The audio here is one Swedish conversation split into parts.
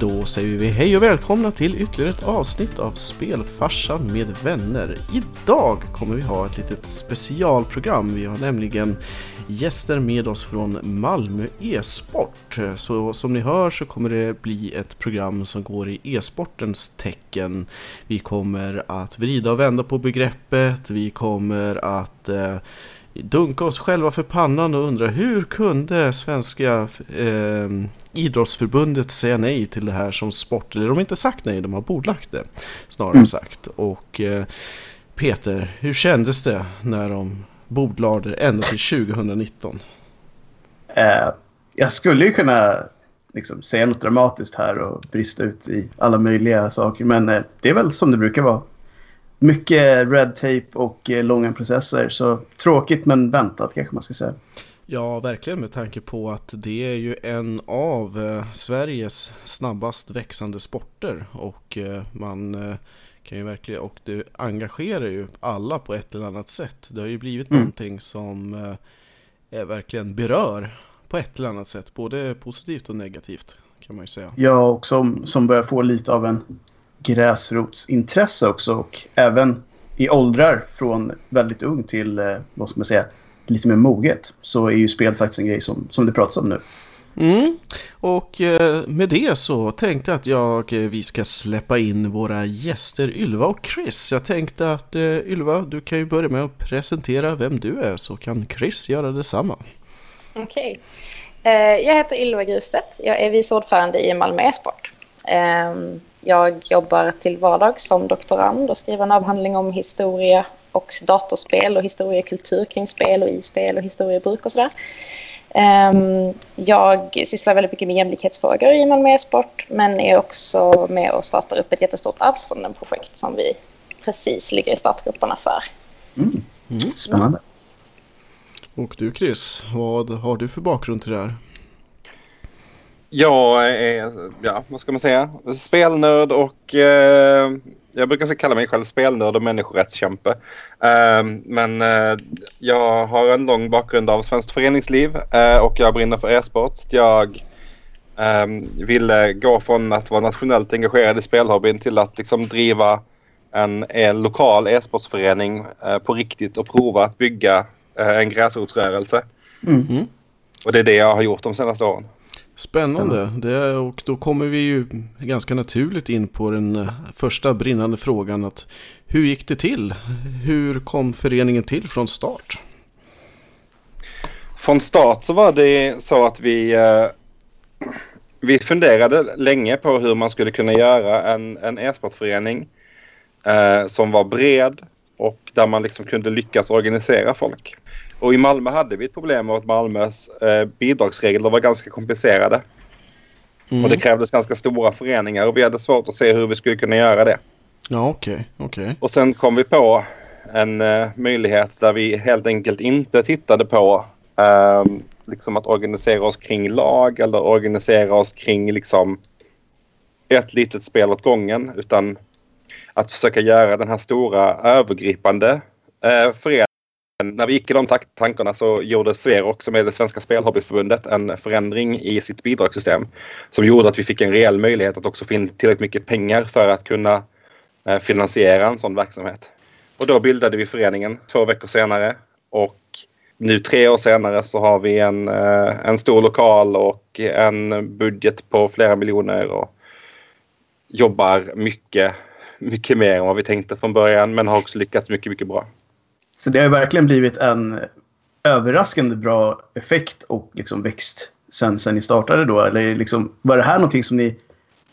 Då säger vi hej och välkomna till ytterligare ett avsnitt av Spelfarsan med vänner. Idag kommer vi ha ett litet specialprogram. Vi har nämligen gäster med oss från Malmö e-sport. Så som ni hör så kommer det bli ett program som går i e-sportens tecken. Vi kommer att vrida och vända på begreppet. Vi kommer att eh, dunka oss själva för pannan och undra hur kunde svenska eh, idrottsförbundet säga nej till det här som sport? Eller de har inte sagt nej, de har bordlagt det snarare mm. sagt. Och eh, Peter, hur kändes det när de bordlade det ända till 2019? Eh, jag skulle ju kunna liksom, säga något dramatiskt här och brista ut i alla möjliga saker. Men eh, det är väl som det brukar vara mycket red tape och eh, långa processer. Så tråkigt men väntat kanske man ska säga. Ja, verkligen med tanke på att det är ju en av eh, Sveriges snabbast växande sporter och eh, man kan ju verkligen, och det engagerar ju alla på ett eller annat sätt. Det har ju blivit mm. någonting som är verkligen berör på ett eller annat sätt, både positivt och negativt kan man ju säga. Ja, och som, som börjar få lite av en gräsrotsintresse också och även i åldrar från väldigt ung till, eh, vad ska man säga, lite mer moget så är ju spel faktiskt en grej som, som det pratas om nu. Mm. Och eh, med det så tänkte jag att jag, eh, vi ska släppa in våra gäster Ylva och Chris. Jag tänkte att Ylva, du kan ju börja med att presentera vem du är så kan Chris göra detsamma. Okej. Okay. Jag heter Ylva Grustedt. Jag är vice ordförande i Malmö e-sport. Jag jobbar till vardags som doktorand och skriver en avhandling om historia och datorspel och historiekultur kring spel och i-spel och historiebruk och sådär. Ehm, jag sysslar väldigt mycket med jämlikhetsfrågor i Malmö e-sport men är också med och startar upp ett jättestort Arvsfonden-projekt som vi precis ligger i startgrupperna för. Mm. Mm. Spännande. Och du Chris, vad har du för bakgrund till det här? Jag är, ja, vad ska man säga, spelnörd och eh, jag brukar kalla mig själv spelnörd och människorättskämpe. Eh, men eh, jag har en lång bakgrund av svenskt föreningsliv eh, och jag brinner för e-sport. Jag ehm, ville gå från att vara nationellt engagerad i spelhobbyn till att liksom driva en, en lokal e-sportsförening eh, på riktigt och prova att bygga eh, en gräsrotsrörelse. Mm. Och det är det jag har gjort de senaste åren. Spännande. Det, och då kommer vi ju ganska naturligt in på den eh, första brinnande frågan. Att hur gick det till? Hur kom föreningen till från start? Från start så var det så att vi, eh, vi funderade länge på hur man skulle kunna göra en, en e-sportförening eh, som var bred och där man liksom kunde lyckas organisera folk. Och i Malmö hade vi ett problem med att Malmös eh, bidragsregler var ganska komplicerade. Mm. Och det krävdes ganska stora föreningar och vi hade svårt att se hur vi skulle kunna göra det. Ja, okej. Okay, okay. Och sen kom vi på en eh, möjlighet där vi helt enkelt inte tittade på eh, liksom att organisera oss kring lag eller organisera oss kring liksom ett litet spel åt gången utan att försöka göra den här stora övergripande eh, när vi gick i de tankarna så gjorde Sver också med det Svenska Spelhobbyförbundet en förändring i sitt bidragssystem som gjorde att vi fick en reell möjlighet att också få in tillräckligt mycket pengar för att kunna eh, finansiera en sån verksamhet. Och då bildade vi föreningen två veckor senare och nu tre år senare så har vi en, eh, en stor lokal och en budget på flera miljoner och jobbar mycket, mycket mer än vad vi tänkte från början men har också lyckats mycket, mycket bra. Så det har verkligen blivit en överraskande bra effekt och liksom växt sen, sen ni startade då? Eller liksom, var det här någonting som ni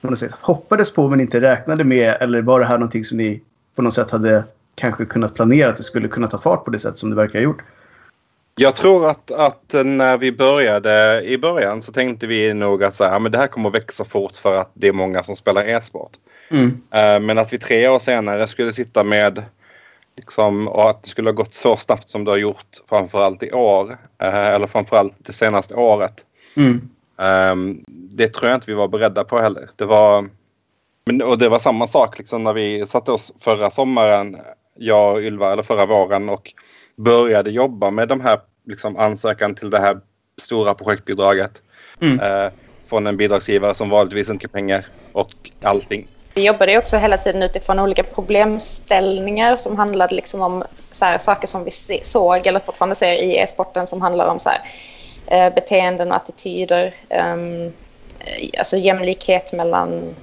på något sätt hoppades på men inte räknade med? Eller var det här någonting som ni på något sätt hade kanske kunnat planera att det skulle kunna ta fart på det sätt som det verkar ha gjort? Jag tror att, att när vi började i början så tänkte vi nog att så här, men det här kommer att växa fort för att det är många som spelar e-sport. Mm. Uh, men att vi tre år senare skulle sitta med Liksom, och att det skulle ha gått så snabbt som det har gjort framförallt i år. Eh, eller framförallt det senaste året. Mm. Eh, det tror jag inte vi var beredda på heller. Det var, men, och det var samma sak liksom, när vi satte oss förra sommaren, jag och Ylva, eller förra våren och började jobba med de här liksom, ansökan till det här stora projektbidraget. Mm. Eh, från en bidragsgivare som vanligtvis inte har pengar och allting. Vi jobbade också hela tiden utifrån olika problemställningar som handlade liksom om så här, saker som vi såg eller fortfarande ser i e-sporten som handlar om så här, eh, beteenden och attityder. Um, alltså jämlikhet mellan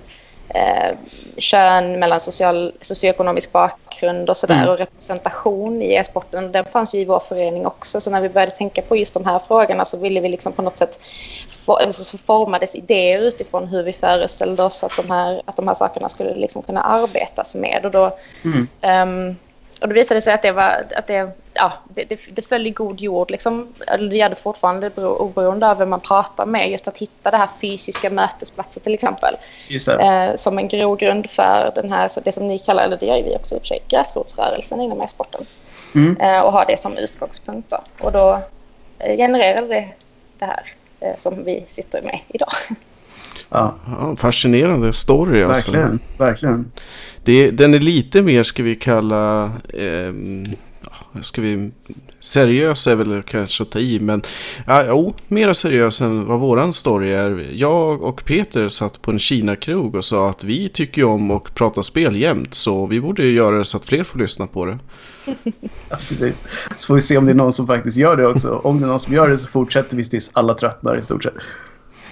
eh, kön, mellan social, socioekonomisk bakgrund och sådär mm. och representation i e-sporten. Den fanns ju i vår förening också. Så när vi började tänka på just de här frågorna så ville vi liksom på något sätt få, alltså så formades idéer utifrån hur vi föreställde oss att de här, att de här sakerna skulle liksom kunna arbetas med. Och då, mm. um, och då visade det sig att det, var, att det, ja, det, det, det föll i god jord. Liksom. Det gör det fortfarande oberoende av vem man pratar med. Just att hitta det här fysiska mötesplatser till exempel. Eh, som en grogrund för den här, det som ni kallar, eller det gör vi också i och för sig, gräsrotsrörelsen inom e-sporten. Mm. Eh, och ha det som utgångspunkt. Då. Och då eh, genererade det det här eh, som vi sitter med idag. Ja. ja. fascinerande story alltså. Verkligen, verkligen. Det, den är lite mer, ska vi kalla, eh, ska vi, seriös är väl kanske att ta i, men ja, jo, mer seriös än vad våran story är. Jag och Peter satt på en Kina-krog och sa att vi tycker om att prata spel jämt, så vi borde göra det så att fler får lyssna på det. Ja, precis. Så får vi se om det är någon som faktiskt gör det också. Om det är någon som gör det så fortsätter vi tills alla tröttnar i stort sett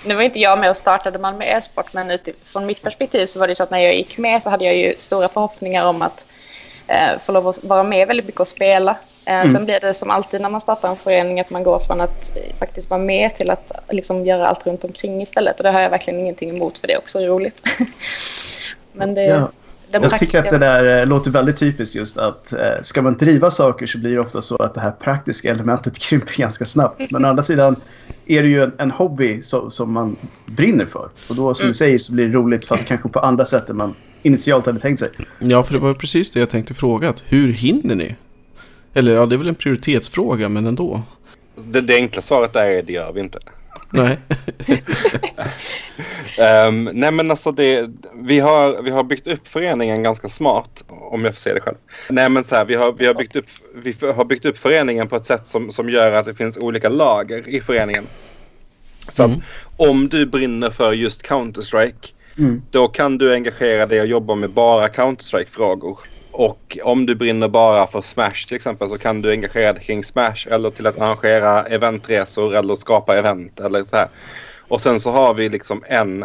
nu var inte jag med och startade Malmö e-sport, men utifrån mitt perspektiv så var det så att när jag gick med så hade jag ju stora förhoppningar om att eh, få lov att vara med väldigt mycket och spela. Eh, mm. Sen blir det som alltid när man startar en förening att man går från att eh, faktiskt vara med till att liksom göra allt runt omkring istället. Och det har jag verkligen ingenting emot för det är också roligt. men det, ja. Den jag praktiska... tycker att det där eh, låter väldigt typiskt just att eh, ska man driva saker så blir det ofta så att det här praktiska elementet krymper ganska snabbt. Men å andra sidan är det ju en, en hobby so, som man brinner för. Och då som mm. du säger så blir det roligt fast kanske på andra sätt än man initialt hade tänkt sig. Ja, för det var precis det jag tänkte fråga. Hur hinner ni? Eller ja, det är väl en prioritetsfråga, men ändå. Det, det enkla svaret är det gör vi inte. Nej. um, nej men alltså det, vi har, vi har byggt upp föreningen ganska smart, om jag får säga det själv. Nej men så här, vi har, vi har, byggt, upp, vi har byggt upp föreningen på ett sätt som, som gör att det finns olika lager i föreningen. Så mm. att om du brinner för just Counter-Strike, mm. då kan du engagera dig och jobba med bara Counter-Strike-frågor. Och om du brinner bara för Smash till exempel så kan du engagera dig kring Smash eller till att arrangera eventresor eller skapa event eller så här. Och sen så har vi liksom en,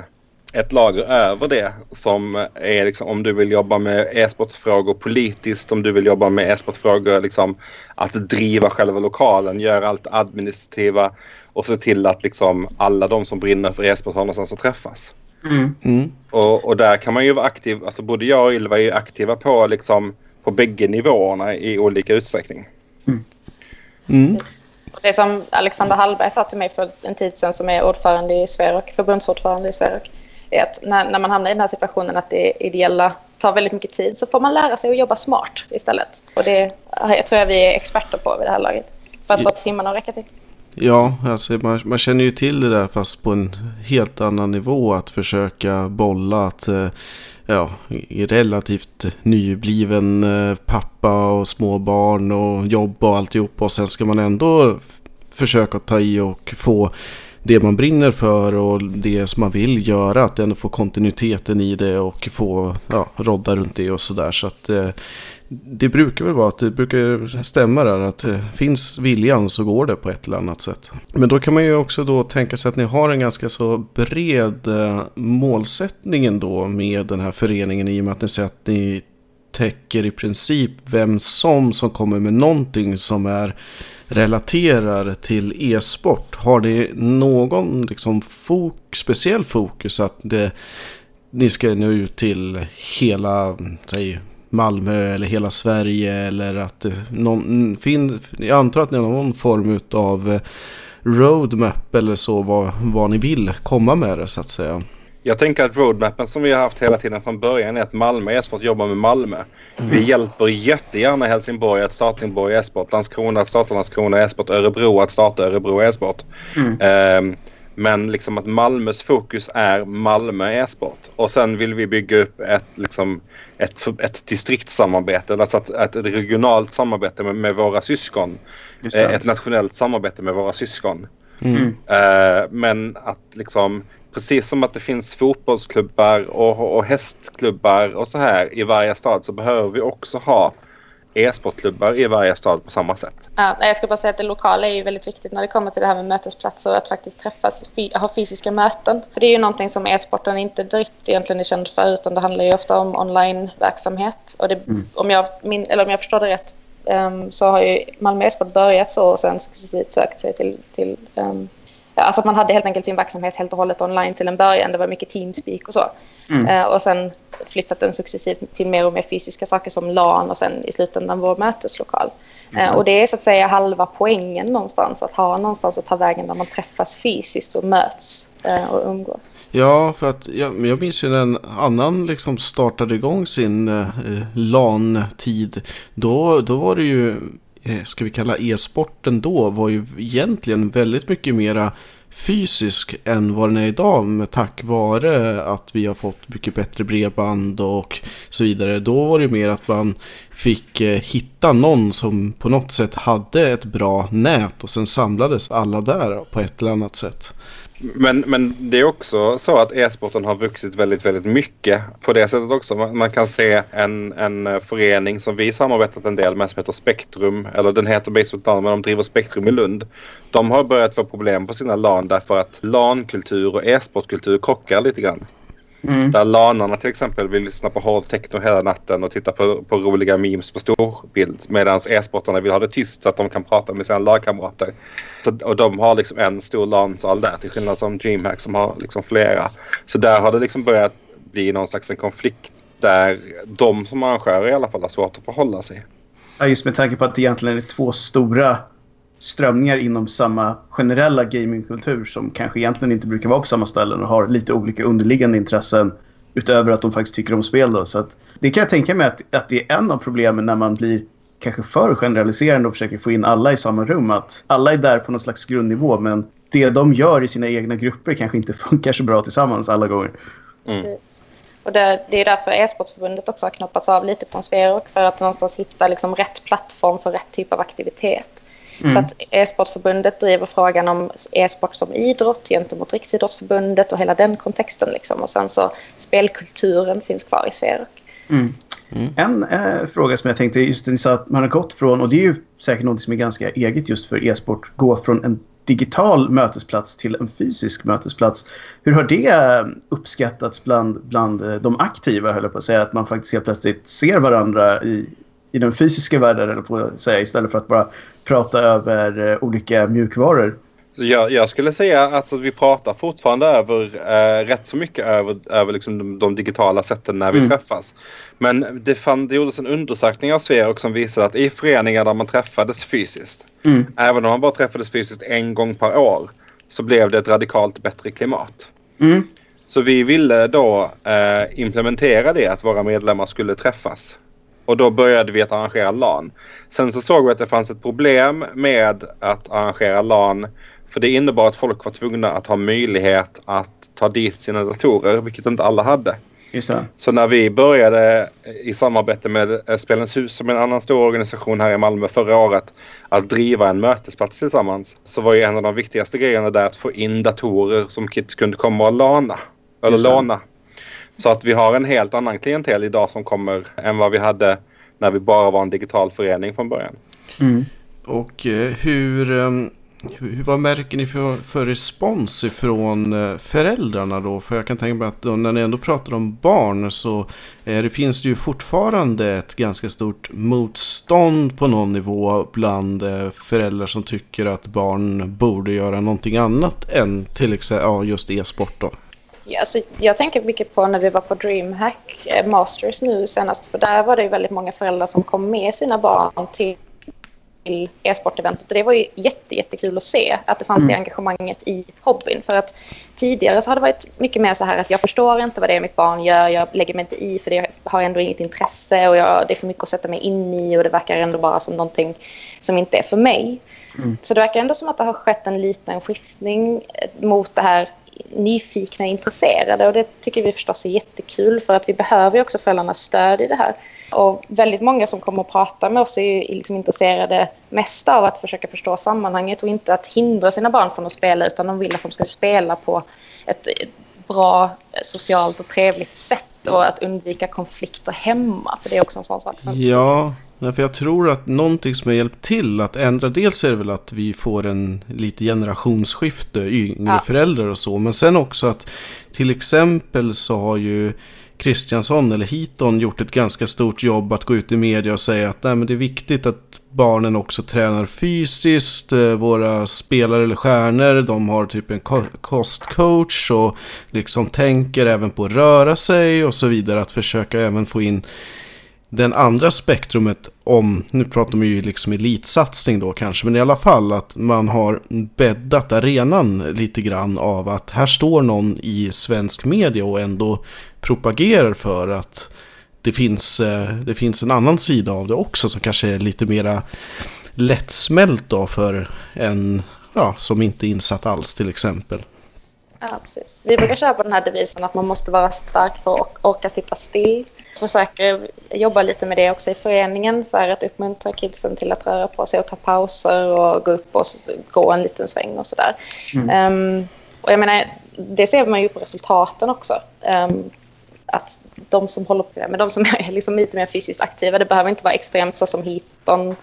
ett lager över det som är liksom om du vill jobba med e-sportfrågor politiskt, om du vill jobba med e-sportfrågor liksom att driva själva lokalen, göra allt administrativa och se till att liksom alla de som brinner för e-sport har någonstans att träffas. Mm. Mm. Och, och, där kan man ju vara aktiv, alltså både jag och Ylva är aktiva på liksom på bägge nivåerna i olika utsträckning. Mm. mm. Det som Alexander Hallberg sa till mig för en tid sedan som är ordförande i Sverok, förbundsordförande i Sverok, är att när, när man hamnar i den här situationen att det ideella tar väldigt mycket tid så får man lära sig att jobba smart istället. Och det jag tror jag vi är experter på vid det här laget. För att få timmarna att räcka till. Ja, alltså man, man, känner ju till det där fast på en helt annan nivå. Att försöka bolla att eh, ja, relativt nybliven eh, pappa och småbarn och jobb och alltihop. Och sen ska man ändå försöka ta i och få det man brinner för och det som man vill göra. Att ändå få kontinuiteten i det och få ja, rodda runt det och sådär. Så att eh, det brukar väl vara att det brukar stämma där att eh, finns viljan så går det på ett eller annat sätt. Men då kan man ju också då tänka sig att ni har en ganska så bred eh, målsättning ändå med den här föreningen i och med att ni säger att ni täcker i princip vem som som kommer med någonting som är relaterar till e-sport. Har det någon liksom fok, speciell fokus att det, ni ska nå ut till hela, säg Malmö eller hela Sverige eller att någon, fin, jag antar att ni har någon form av eh, roadmap eller så vad, vad ni vill komma med det så att säga. Jag tänker att roadmappen som vi har haft hela tiden från början är att Malmö e-sport jobbar med Malmö. Mm. Vi hjälper jättegärna Helsingborg att starta Helsingborg e-sport, Landskrona att starta Landskrona e-sport, Örebro att starta Örebro e-sport. Mm. Um, men liksom att Malmös fokus är Malmö e-sport. Och sen vill vi bygga upp ett, liksom, ett, ett distriktssamarbete, alltså ett, ett regionalt samarbete med, med våra syskon. Ett nationellt samarbete med våra syskon. Mm. Uh, men att liksom precis som att det finns fotbollsklubbar och, och hästklubbar och så här i varje stad så behöver vi också ha e-sportklubbar i varje stad på samma sätt. Ja, jag ska bara säga att det lokala är ju väldigt viktigt när det kommer till det här med mötesplatser och att faktiskt träffas, ha fysiska möten. För det är ju någonting som e-sporten inte direkt egentligen är känd för utan det handlar ju ofta om online-verksamhet. Och det, mm. om, jag, min, eller om jag förstår det rätt um, så har ju Malmö e-sport börjat så och sen successivt sökt sig till, till um, Alltså att man hade helt enkelt sin verksamhet helt och hållet online till en början. Det var mycket Teamspeak och så. Mm. Uh, och sen flyttat den successivt till mer och mer fysiska saker som LAN och sen i slutändan vår möteslokal. Mm. Uh, och det är så att säga halva poängen någonstans. Att ha någonstans att ta vägen där man träffas fysiskt och möts uh, och umgås. Ja, för att jag, jag minns ju när en annan liksom startade igång sin LAN-tid. Då, då var det ju Eh, Eh, ska vi kalla e-sporten då, var ju egentligen väldigt mycket mera fysisk än vad den är idag med tack vare att vi har fått mycket bättre bredband och så vidare. Då var det mer att man fick eh, hitta någon som på något sätt hade ett bra nät och sen samlades alla där på ett eller annat sätt. Men, men det är också så att e-sporten har vuxit väldigt, väldigt mycket på det sättet också. Man, man, kan se en, en förening som vi samarbetat en del med som heter Spektrum. Eller den heter Baseball LAN men de driver Spektrum i Lund. De har börjat få problem på sina LAN därför att LAN-kultur och e-sportkultur krockar lite grann. Mm. Där lanarna till exempel vill lyssna på hård techno hela natten och titta på, på roliga memes på storbild. Medan e-sportarna vill ha det tyst så att de kan prata med sina lagkamrater. Så, och de har liksom en stor LAN-sal där till skillnad från DreamHack som har liksom flera. Så där har det liksom börjat bli någon slags en konflikt där de som arrangörer i alla fall har svårt att förhålla sig. Ja, just med tanke på att det egentligen är två stora strömningar inom samma generella gamingkultur som kanske egentligen inte brukar vara på samma ställen och har lite olika underliggande intressen utöver att de faktiskt tycker om spel. Då. Så att, det kan jag tänka mig att, att det är en av problemen när man blir kanske för generaliserande och försöker få in alla i samma rum. Att alla är där på någon slags grundnivå men det de gör i sina egna grupper kanske inte funkar så bra tillsammans alla gånger. Mm. Och det, det är därför e-sportförbundet också har knoppats av lite på en Sverok för att någonstans hitta liksom rätt plattform för rätt typ av aktivitet. Mm. Så att e-sportförbundet driver frågan om e-sport som idrott gentemot Riksidrottsförbundet och hela den kontexten. Liksom. Och sen så spelkulturen finns kvar i Sverok. Mm. Mm. En eh, fråga som jag tänkte, just ni sa att man har gått från, och det är ju säkert något som är ganska eget just för e-sport, gå från en digital mötesplats till en fysisk mötesplats. Hur har det uppskattats bland, bland de aktiva, höll jag på att säga, att man faktiskt helt plötsligt ser varandra i, i den fysiska världen eller på att säga istället för att bara prata över eh, olika mjukvaror. Jag, jag skulle säga att vi pratar fortfarande över eh, rätt så mycket över, över liksom de, de digitala sätten när vi mm. träffas. Men det, fann, det gjordes en undersökning av Sverok som visade att i föreningar där man träffades fysiskt, mm. även om man bara träffades fysiskt en gång per år, så blev det ett radikalt bättre klimat. Mm. Så vi ville då eh, implementera det att våra medlemmar skulle träffas och då började vi att arrangera LAN. Sen så såg vi att det fanns ett problem med att arrangera LAN. För det innebar att folk var tvungna att ha möjlighet att ta dit sina datorer, vilket inte alla hade. Så när vi började i samarbete med Spelens hus som är en annan stor organisation här i Malmö förra året att driva en mötesplats tillsammans så var ju en av de viktigaste grejerna där att få in datorer som kids kunde komma och låna. Eller låna så att vi har en helt annan klientel idag som kommer än vad vi hade när vi bara var en digital förening från början. Mm. Och eh, hur, ehm, hur, vad märker ni för, för respons ifrån eh, föräldrarna då? För jag kan tänka mig att då, när ni ändå pratar om barn så eh, det finns det ju fortfarande ett ganska stort motstånd på någon nivå bland eh, föräldrar som tycker att barn borde göra någonting annat än till exempel ja, just e-sport då. Ja, alltså, jag tänker mycket på när vi var på DreamHack eh, Masters nu senast. För där var det väldigt många föräldrar som kom med sina barn till e-sporteventet. Och det var ju jätte, jättekul att se att det fanns mm. det engagemanget i hobbyn. För att tidigare så har det varit mycket mer så här att jag förstår inte vad det är mitt barn gör. Jag lägger mig inte i för det har ändå inget intresse och jag, det är för mycket att sätta mig in i och det verkar ändå bara som någonting som inte är för mig. Mm. Så det verkar ändå som att det har skett en liten skiftning mot det här nyfikna, intresserade och det tycker vi förstås är jättekul för att vi behöver ju också föräldrarnas stöd i det här. Och väldigt många som kommer och pratar med oss är ju liksom intresserade mest av att försöka förstå sammanhanget och inte att hindra sina barn från att spela utan de vill att de ska spela på ett bra socialt och trevligt sätt och att undvika konflikter hemma. För det är också en sån sak. Som Ja, för jag tror att någonting som har hjälpt till att ändra, dels är det väl att vi får en lite generationsskifte, yngre Ja. föräldrar och så, men sen också att till exempel så har ju Kristiansson eller Hiton gjort ett ganska stort jobb att gå ut i media och säga att nej, men det är viktigt att barnen också tränar fysiskt. Eh, Våra spelare eller stjärnor, de har typ en ko- kostcoach och liksom tänker även på att röra sig och så vidare. Att försöka även få in den andra spektrumet om, nu pratar man ju liksom elitsatsning då kanske, men i alla fall att man har bäddat arenan lite grann av att här står någon i svensk media och ändå propagerar för att det finns, eh, det finns en annan sida av det också som kanske är lite mera lättsmält då för en ja, som inte är insatt alls till exempel. Ja, precis. Vi brukar köra på den här devisen att man måste vara stark för att orka sitta still. Försöker jobba lite med det också i föreningen, så här att uppmuntra kidsen till att röra på sig och ta pauser och gå upp och gå en liten sväng och sådär. Ehm, och jag menar, det ser man ju på resultaten också. Ehm, att de som håller på med de som är liksom lite mer fysiskt aktiva, det behöver inte vara extremt så som Hiton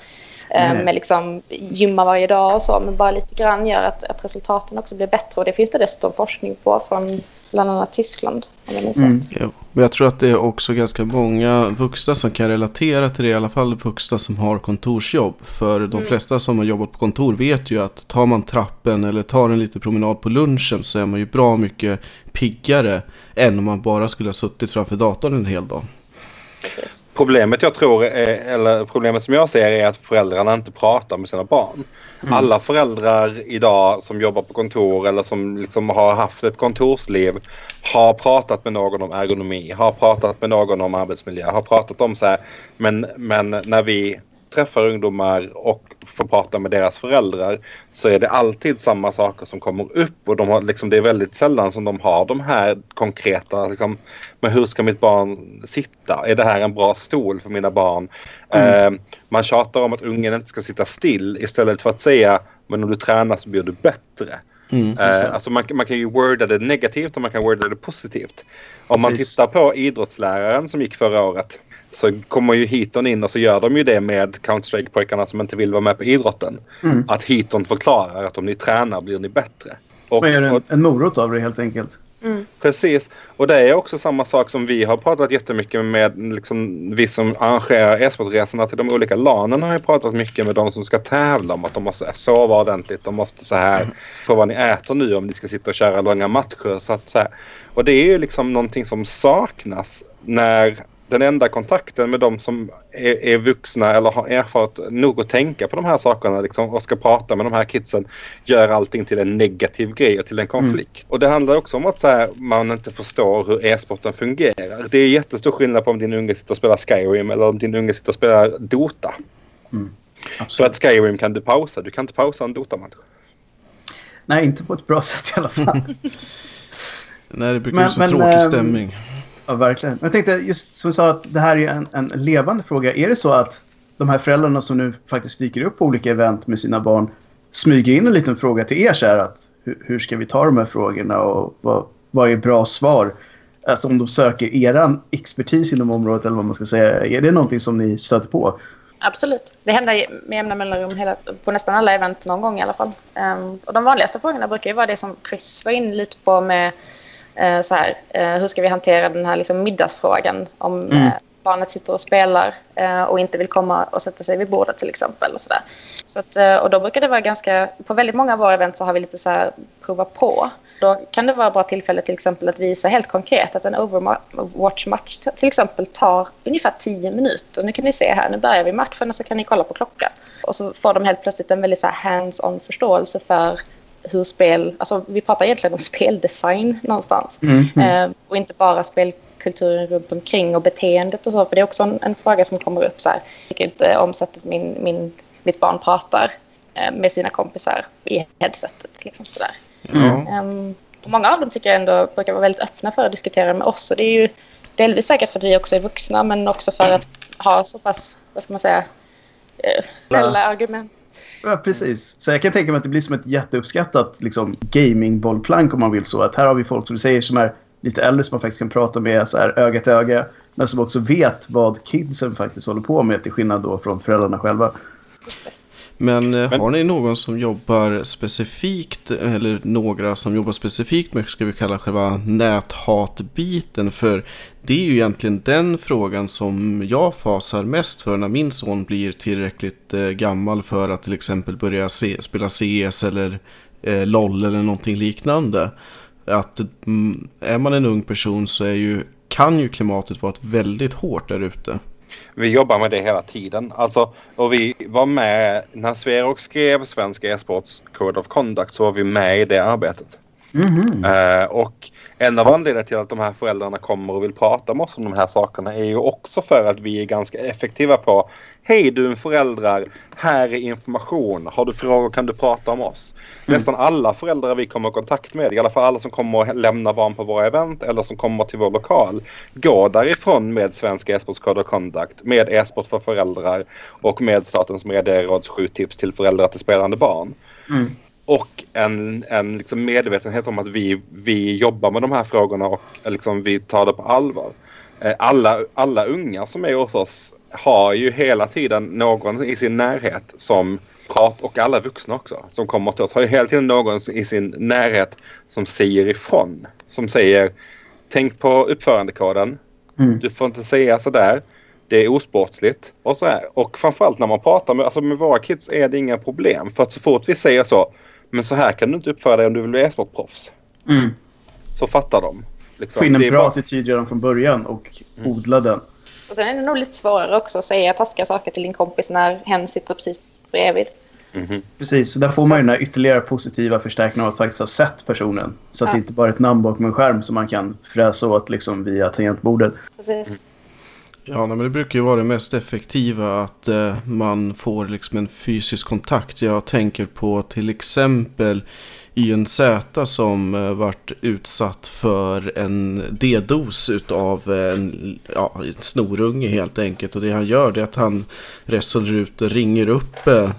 Nej. med liksom gymma varje dag och så, men bara lite grann gör att, att resultaten också blir bättre. Och det finns det dessutom forskning på från bland annat Tyskland, om jag minns Mm. rätt. Men jag tror att det är också ganska många vuxna som kan relatera till det, i alla fall vuxna som har kontorsjobb. För de flesta som har jobbat på kontor vet ju att tar man trappen eller tar en liten promenad på lunchen så är man ju bra mycket piggare än om man bara skulle ha suttit framför datorn en hel dag. Precis. Problemet jag tror, är, eller problemet som jag ser är att föräldrarna inte pratar med sina barn. Alla föräldrar idag som jobbar på kontor eller som liksom har haft ett kontorsliv har pratat med någon om ergonomi, har pratat med någon om arbetsmiljö, har pratat om så här. Men, men när vi träffar ungdomar och får prata med deras föräldrar så är det alltid samma saker som kommer upp och de har, liksom, det är väldigt sällan som de har de här konkreta, liksom, men hur ska mitt barn sitta? Är det här en bra stol för mina barn? Eh, man tjatar om att ungen inte ska sitta still istället för att säga men om du tränar så blir du bättre. Mm. Eh, alltså man, man kan ju worda det negativt och man kan worda det positivt. Om man Precis. tittar på idrottsläraren som gick förra året så kommer ju Hiton in och så gör de ju det med Counter-Strike-pojkarna som inte vill vara med på idrotten. Mm. Att Hiton förklarar att om ni tränar blir ni bättre. Och, Man gör en, en morot av det helt enkelt. precis. Och det är också samma sak som vi har pratat jättemycket med liksom, vi som arrangerar e-sportresorna till de olika lanen har ju pratat mycket med de som ska tävla om att de måste sova ordentligt. De måste så här på vad ni äter nu om ni ska sitta och köra långa matcher. Så att, så här. Och det är ju liksom någonting som saknas när den enda kontakten med de som är, är vuxna eller har erfarit nog att tänka på de här sakerna liksom, och ska prata med de här kidsen gör allting till en negativ grej och till en konflikt. Och det handlar också om att så här, man inte förstår hur e-sporten fungerar. Det är jättestor skillnad på om din unge sitter och spelar Skyrim eller om din unge sitter och spelar Dota. För Absolut. att Skyrim kan du pausa, du kan inte pausa en Dota-match. Nej, inte på ett bra sätt i alla fall. Nej, det brukar Men- bli så men, tråkig ehm, stämning. Ja, verkligen. Men jag tänkte just som du sa att det här är en, en levande fråga. Är det så att de här föräldrarna som nu faktiskt dyker upp på olika event med sina barn smyger in en liten fråga till er så här att hur, hur ska vi ta de här frågorna och vad, vad är bra svar? Alltså om de söker eran expertis inom området eller vad man ska säga. Är det någonting som ni stöter på? Absolut. Det händer med jämna mellanrum hela, på nästan alla event någon gång i alla fall. Um, och de vanligaste frågorna brukar ju vara det som Chris var inne lite på med eh, så här, eh, hur ska vi hantera den här liksom middagsfrågan om eh, barnet sitter och spelar eh, och inte vill komma och sätta sig vid bordet till exempel. Och så där. Så att, eh, och då brukar det vara ganska, på väldigt många av våra event så har vi lite så här prova på. Då kan det vara bra tillfälle till exempel att visa helt konkret att en Overwatch-match till exempel tar ungefär 10 minuter. Nu kan ni se här, nu börjar vi matchen och så kan ni kolla på klockan. Och så får de helt plötsligt en väldigt hands-on förståelse för hur spel, alltså vi pratar egentligen om speldesign någonstans. Eh, och inte bara spelkulturen runt omkring och beteendet och så, för det är också en, en fråga som kommer upp så här, vilket eh, om sättet min, min, mitt barn pratar eh, med sina kompisar i headsetet. Liksom sådär. Ja. Ehm, och många av dem tycker jag ändå brukar vara väldigt öppna för att diskutera med oss. Och det är ju delvis säkert för att vi också är vuxna, men också för att har så pass, vad ska man säga, eh, snälla argument. Ja, precis. Så jag kan tänka mig att det blir som ett jätteuppskattat liksom, gamingbollplank om man vill så. Att här har vi folk som du säger som är lite äldre som man faktiskt kan prata med så här, öga till öga. Men som också vet vad kidsen faktiskt håller på med till skillnad då från föräldrarna själva. Just det. Men, eh, Men- har ni någon som jobbar specifikt, eller några som jobbar specifikt med, ska vi kalla själva näthatbiten? För det är ju egentligen den frågan som jag fasar mest för när min son blir tillräckligt eh, gammal för att till exempel börja se, spela CS eller eh, LOL eller någonting liknande. Att mm, är man en ung person så är ju, kan ju klimatet vara ett väldigt hårt där ute. Vi jobbar med det hela tiden. Alltså, och vi var med när Sverok skrev Svensk e-sports Code of Conduct så var vi med i det arbetet. Mhm. Eh, och en av anledningarna till att de här föräldrarna kommer och vill prata med oss om de här sakerna är ju också för att vi är ganska effektiva på Hej du föräldrar, här är information. Har du frågor kan du prata om oss. Nästan alla föräldrar vi kommer i kontakt med, i alla fall alla som kommer och lämna barn på våra event eller som kommer till vår lokal, går därifrån med Svensk e-sports Code of Conduct, med e-sport för föräldrar och med Statens medieråds sju tips till föräldrar till spelande barn Mm. och en, en liksom medvetenhet om att vi, vi jobbar med de här frågorna och liksom vi tar det på allvar. Eh, Alla, alla unga som är hos oss har ju hela tiden någon i sin närhet som pratar, och alla vuxna också som kommer till oss har ju hela tiden någon i sin närhet som säger ifrån. Som säger tänk på uppförandekoden. Mm. Du får inte säga sådär. Det är osportsligt. Och, så här. och framförallt när man pratar med, alltså med våra kids är det inga problem. För att så fort vi säger så. Men så här kan du inte uppföra dig om du vill bli e-sportproffs. Mm. Så fattar de. Liksom. Få in en bra bara- attityd redan från början och odla den. Och sen är det nog lite svårare också att säga taskiga saker till din kompis när hen sitter precis bredvid. Mhm. Precis, så där får man ju den här ytterligare positiva förstärkningen av att faktiskt ha sett personen. Så att Ja. det inte bara är ett namn bakom en skärm som man kan fräsa åt liksom via tangentbordet. Precis. Ja, nej, men det brukar ju vara det mest effektiva att eh, man får liksom en fysisk kontakt. Jag tänker på till exempel YNZ som eh, varit vart utsatt för en D-dos utav en, ja, en snorunge helt enkelt. Och det han gör det är att han resolut ringer upp eh,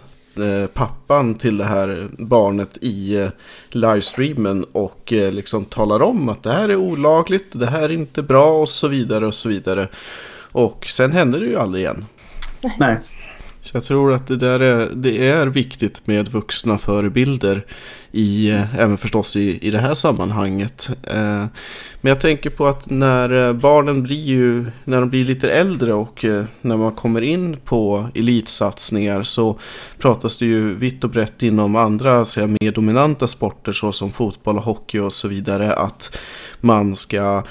eh, pappan till det här barnet i livestreamen och liksom talar om att det här är olagligt, det här är inte bra och så vidare och så vidare. Och sen händer det ju aldrig igen. Nej. Så jag tror att det där är, det är viktigt med vuxna förebilder i, eh, även förstås i, i det här sammanhanget. Eh, men jag tänker på att när eh, barnen blir ju, när de blir lite äldre och när man kommer in på elitsatsningar så pratas det ju vitt och brett inom andra säga, mer dominanta sporter såsom fotboll och hockey och så vidare att man ska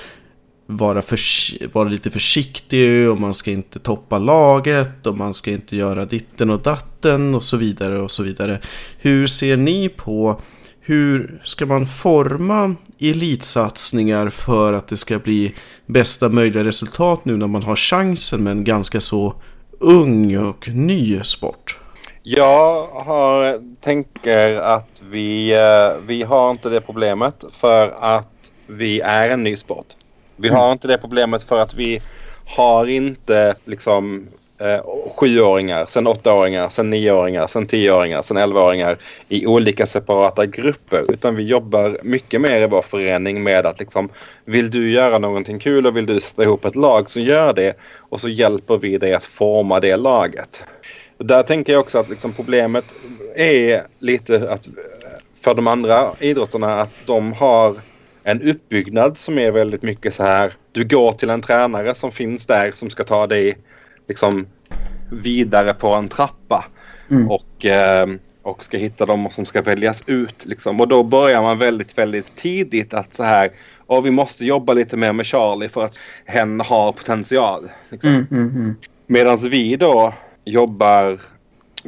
vara, förs- vara lite försiktig och man ska inte toppa laget och man ska inte göra ditten och datten och så vidare och så vidare. Hur ser ni på hur ska man forma elitsatsningar för att det ska bli bästa möjliga resultat nu när man har chansen med en ganska så ung och ny sport? Jag har, tänker att vi, eh, vi har inte det problemet för att vi är en ny sport. Vi har inte det problemet för att vi har inte liksom eh, sjuåringar, sen åttaåringar, sen nioåringar, sen tioåringar, sen elvaåringar i olika separata grupper. Utan vi jobbar mycket mer i vår förening med att liksom vill du göra någonting kul och vill du sätta ihop ett lag så gör det. Och så hjälper vi dig att forma det laget. Där tänker jag också att liksom problemet är lite att eh, för de andra idrotterna att de har en uppbyggnad som är väldigt mycket så här. Du går till en tränare som finns där som ska ta dig liksom vidare på en trappa. Mm. Och, eh, och ska hitta dem som ska väljas ut. Liksom. Och då börjar man väldigt, väldigt tidigt att så här. Och vi måste jobba lite mer med Charlie för att hen har potential. Liksom. Mm, mm, mm. Medan vi då jobbar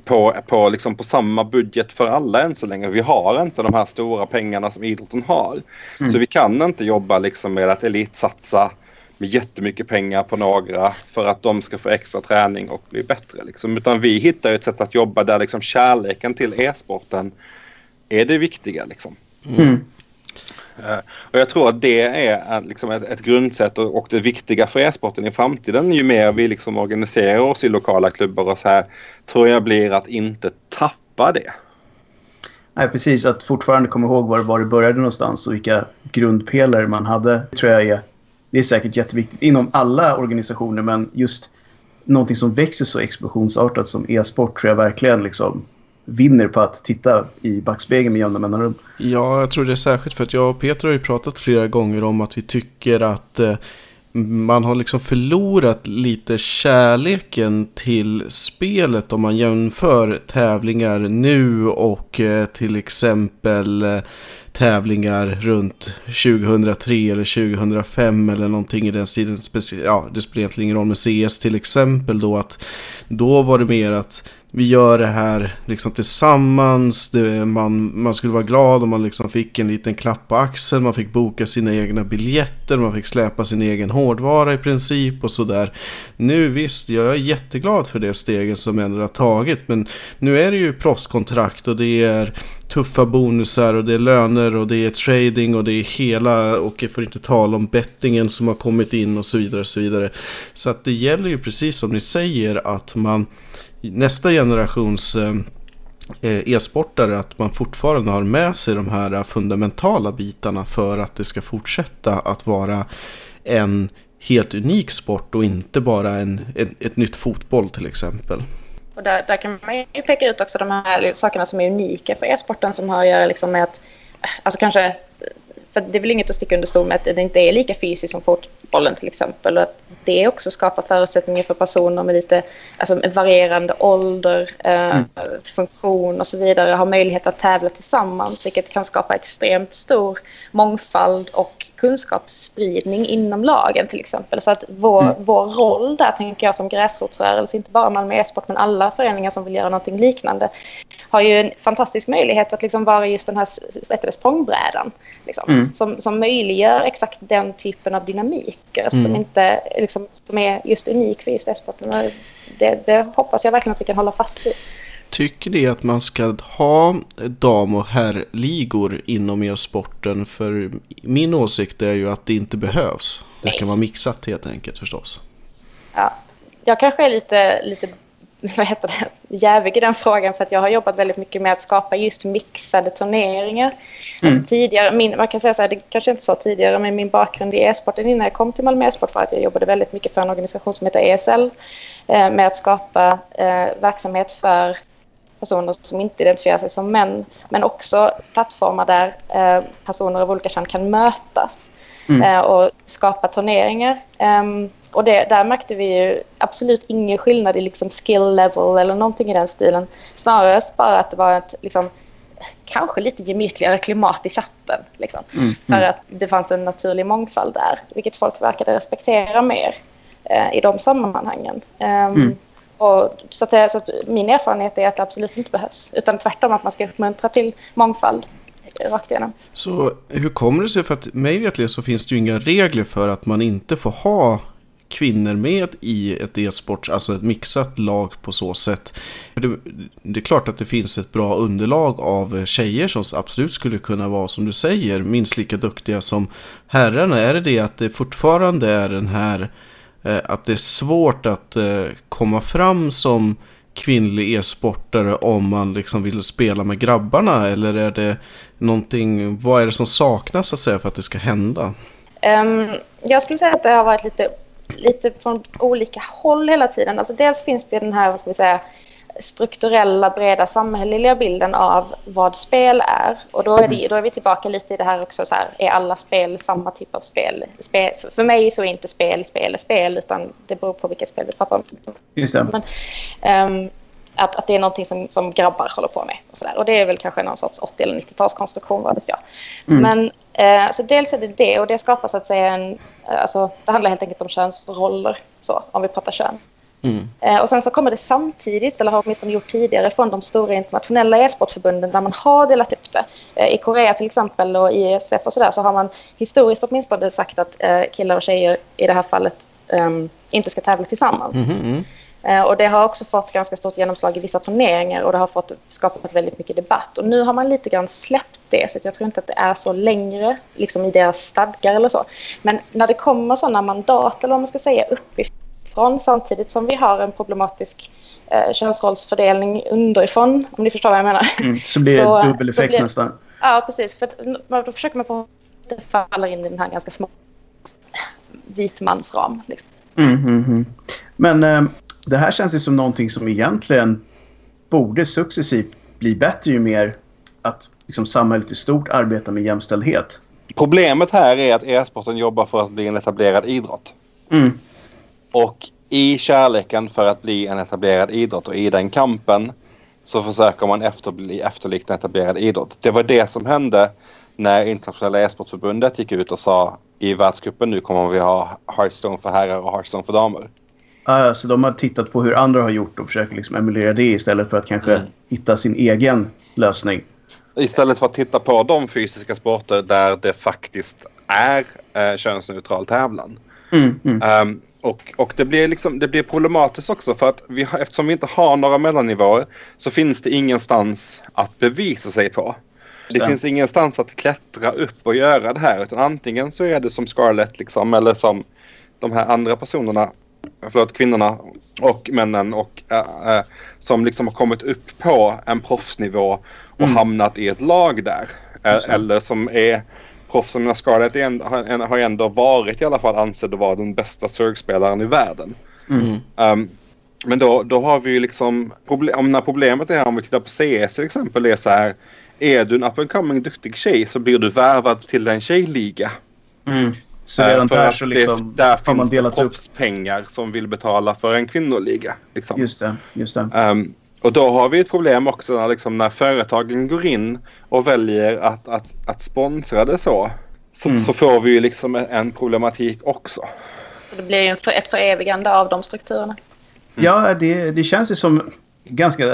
på, på, liksom på samma budget för alla än så länge. Vi har inte de här stora pengarna som idrotten har. Mm. Så vi kan inte jobba liksom med att elitsatsa med jättemycket pengar på några för att de ska få extra träning och bli bättre. Liksom. Utan vi hittar ett sätt att jobba där liksom kärleken till e-sporten är det viktiga. Liksom. Mm. Eh, och jag tror att det är eh, liksom ett, ett grundsätt och, och det viktiga för e-sporten i framtiden. Ju mer vi liksom organiserar oss i lokala klubbar och så här tror jag blir att inte tappa det. Nej, precis. Att fortfarande komma ihåg var, var det började någonstans och vilka grundpelare man hade. Det tror jag är, det är säkert jätteviktigt inom alla organisationer men just någonting som växer så explosionsartat som e-sport tror jag verkligen liksom vinner på att titta i backspegeln med jämna mellanrum. Ja, jag tror det är särskilt för att jag och Peter har ju pratat flera gånger om att vi tycker att eh, man har liksom förlorat lite kärleken till spelet om man jämför tävlingar nu och eh, till exempel eh, tävlingar runt 2003 eller 2005 eller någonting i den stilen. Ja, det spelar egentligen ingen roll med CS till exempel då att då var det mer att vi gör det här liksom tillsammans. Det, man, man skulle vara glad om man liksom fick en liten klapp på axeln. Man fick boka sina egna biljetter. Man fick släpa sin egen hårdvara i princip och sådär. Nu visst, jag är jätteglad för det steget som ändå har tagit. Men nu är det ju proffskontrakt och det är tuffa bonusar och det är löner och det är trading och det är hela och jag får inte tala om bettingen som har kommit in och så vidare. Och så vidare. Så att det gäller ju precis som ni säger att man nästa generations eh, eh, e-sportare att man fortfarande har med sig de här eh, fundamentala bitarna för att det ska fortsätta att vara en helt unik sport och inte bara en, ett, ett nytt fotboll till exempel. Och där, där kan man ju peka ut också de här sakerna som är unika för e-sporten som har att göra liksom med att, alltså kanske, för det är väl inget att sticka under stol med att det inte är lika fysiskt som fotbollen till exempel. Och att det också skapar förutsättningar för personer med lite alltså, varierande ålder, eh, mm. funktion och så vidare har möjlighet att tävla tillsammans vilket kan skapa extremt stor mångfald och kunskapsspridning inom lagen till exempel. Så att vår, mm. vår roll där tänker jag som gräsrotsrörelse, inte bara Malmö e-sport men alla föreningar som vill göra någonting liknande, har ju en fantastisk möjlighet att liksom vara just den här språngbrädan. Liksom, mm. Som, som möjliggör exakt den typen av dynamiker mm. som, inte, liksom, som är just unik för just e-sporten. Det, det hoppas jag verkligen att vi kan hålla fast vid. Tycker ni att man ska ha dam och herrligor inom e-sporten? För min åsikt är ju att det inte behövs. Det ska vara mixat helt enkelt förstås. Ja, jag kanske är lite, lite vad heter det, jävig i den frågan för att jag har jobbat väldigt mycket med att skapa just mixade turneringar. Mm. Alltså tidigare, min, man kan säga så här, det kanske inte sa tidigare, men min bakgrund i e-sporten innan jag kom till Malmö e-sport var att jag jobbade väldigt mycket för en organisation som heter ESL eh, med att skapa eh, verksamhet för personer som inte identifierar sig som män, men också plattformar där eh, personer av olika kön kan mötas mm. eh, och skapa turneringar. Um, och det, där märkte vi ju absolut ingen skillnad i liksom skill level eller någonting i den stilen. Snarare bara att det var ett liksom, kanske lite gemytligare klimat i chatten. Liksom, mm. För mm. att det fanns en naturlig mångfald där, vilket folk verkade respektera mer eh, i de sammanhangen. Um, mm. Och så, att, så att min erfarenhet är att det absolut inte behövs. Utan tvärtom att man ska uppmuntra till mångfald rakt igenom. Så hur kommer det sig? För att mig vetligen så finns det ju inga regler för att man inte får ha kvinnor med i ett e-sport, alltså ett mixat lag på så sätt. Det, det, är klart att det finns ett bra underlag av tjejer som absolut skulle kunna vara, som du säger, minst lika duktiga som herrarna. Är det det att det fortfarande är den här Eh, att det är svårt att eh, komma fram som kvinnlig e-sportare om man liksom vill spela med grabbarna? Eller är det någonting, vad är det som saknas så att säga för att det ska hända? Um, jag skulle säga att det har varit lite, lite från olika håll hela tiden. Alltså dels finns det den här, vad ska vi säga, strukturella, breda samhälleliga bilden av vad spel är. Och då är, det, då är vi tillbaka lite i det här också, så här, är alla spel samma typ av spel? spel för mig så är inte spel spel spel, utan det beror på vilket spel vi pratar om. Just det. Men, um, att, att det är någonting som, som grabbar håller på med. Och, så där. och det är väl kanske någon sorts 80 eller 90-talskonstruktion, vad vet jag. Mm. Men eh, så dels är det det, och det skapar så att säga en... Alltså, det handlar helt enkelt om könsroller, så, om vi pratar kön. Mm. Eh, och sen så kommer det samtidigt, eller har åtminstone gjort tidigare, från de stora internationella e-sportförbunden där man har delat upp det. Eh, I Korea till exempel och i ESF och sådär så har man historiskt åtminstone sagt att eh, killar och tjejer i det här fallet um, inte ska tävla tillsammans. Mm. Eh, och det har också fått ganska stort genomslag i vissa turneringar och det har fått skapat väldigt mycket debatt. Och nu har man lite grann släppt det så jag tror inte att det är så längre liksom i deras stadgar eller så. Men när det kommer sådana mandat eller vad man ska säga uppifrån samtidigt som vi har en problematisk eh, könsrollsfördelning underifrån, om ni förstår vad jag menar. Mm, så blir det så, dubbel effekt blir, nästan. Ja, precis. För att, då försöker man få det faller in i den här ganska små vitmansram. Liksom. Mm, mm, mm. Men eh, det här känns ju som någonting som egentligen borde successivt bli bättre ju mer att liksom, samhället i stort arbetar med jämställdhet. Problemet här är att e-sporten jobbar för att bli en etablerad idrott. Mm. Och i kärleken för att bli en etablerad idrott och i den kampen så försöker man efterlikna etablerad idrott. Det var det som hände när internationella e-sportförbundet gick ut och sa i världscupen nu kommer vi ha Hearthstone för herrar och Hearthstone för damer. Så de har tittat på hur andra har gjort och försöker liksom emulera det istället för att kanske mm. hitta sin egen lösning. Istället för att titta på de fysiska sporter där det faktiskt är eh, könsneutral tävlan. Mm, mm. Um, och, och det, blir liksom, det blir problematiskt också för att vi eftersom vi inte har några mellannivåer så finns det ingenstans att bevisa sig på. Det Stäm. finns ingenstans att klättra upp och göra det här utan antingen så är det som Scarlett liksom eller som de här andra personerna förlåt, kvinnorna och männen och äh, äh, som liksom har kommit upp på en proffsnivå och mm. hamnat i ett lag där. Äh, eller som är proffsen Scarlett är, har, ändå varit i alla fall ansedd att vara den bästa surgspelaren i världen. Mm. Um, men då, då har vi ju liksom, problem, när problemet är om vi tittar på CS till exempel, är så här. Är du en up and coming duktig tjej så blir du värvad till en tjejliga. Mm. Så redan för där så liksom det, där har man delat upp pengar som vill betala för en kvinnoliga. Liksom. Just det. Just det. Um, och då har vi ett problem också när, liksom, när företagen går in och väljer att, att, att sponsra det så. Så, mm. så får vi ju liksom en problematik också. Så det blir ju ett förevigande av de strukturerna. Mm. Ja, det, det känns ju som ganska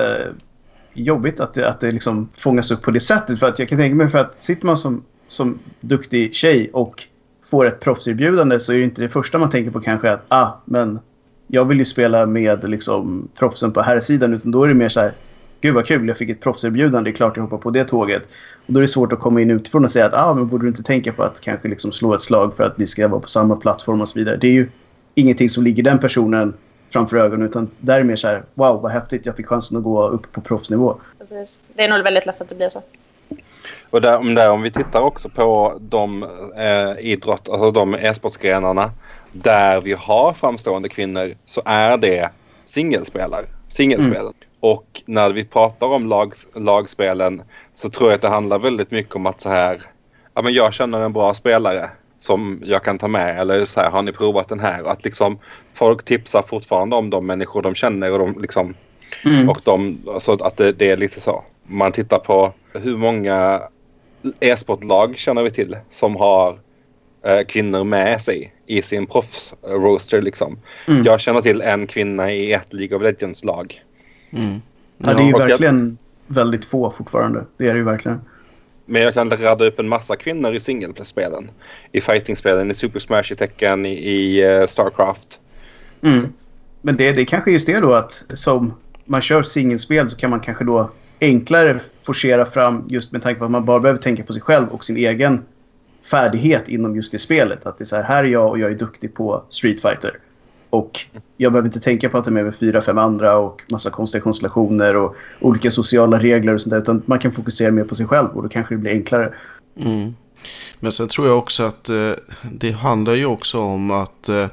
jobbigt att det, att det liksom fångas upp på det sättet. För att jag kan tänka mig för att sitter man som, som duktig tjej och får ett proffserbjudande så är det inte det första man tänker på kanske att ah, men jag vill ju spela med liksom, proffsen på här sidan utan då är det mer så här Gud vad kul, jag fick ett proffserbjudande, det är klart jag hoppar på det tåget. Och då är det svårt att komma in utifrån och säga att ah, men borde du inte tänka på att kanske liksom slå ett slag för att ni ska vara på samma plattform och så vidare. Det är ju ingenting som ligger den personen framför ögonen utan där är det mer så här wow vad häftigt, jag fick chansen att gå upp på proffsnivå. Precis. Det är nog väldigt lätt att det blir så. Och där, om, där, om vi tittar också på de eh, idrott, alltså de e-sportsgrenarna där vi har framstående kvinnor så är det singelspelare. Singelspelen. Mm. Och när vi pratar om lag, lagspelen så tror jag att det handlar väldigt mycket om att så här, ja men jag känner en bra spelare som jag kan ta med eller så här, har ni provat den här? Och att liksom folk tipsar fortfarande om de människor de känner och de liksom mm. och de, så att det, det är lite så. Man tittar på hur många e-sportlag känner vi till som har eh, kvinnor med sig i sin proffs-roster. Liksom. Mm. Jag känner till en kvinna i ett League of Legends-lag. Mm. Ja, det är ju verkligen jag... väldigt få fortfarande. Det är det ju verkligen. Men jag kan radda upp en massa kvinnor i singelspelen. I fightingspelen, i Super Smash, i Tekken, i, i uh, Starcraft. Mm. Men det, det är kanske just det då att som man kör singelspel så kan man kanske då enklare forcera fram just med tanke på att man bara behöver tänka på sig själv och sin egen färdighet inom just det spelet. Att det är så här, här är jag och jag är duktig på Street Fighter. Och jag behöver inte tänka på att det är med fyra, fem andra och massa konstiga konstellationer och olika sociala regler och sånt där. Utan man kan fokusera mer på sig själv och då kanske det blir enklare. Mm. Men sen tror jag också att eh, det handlar ju också om att eh,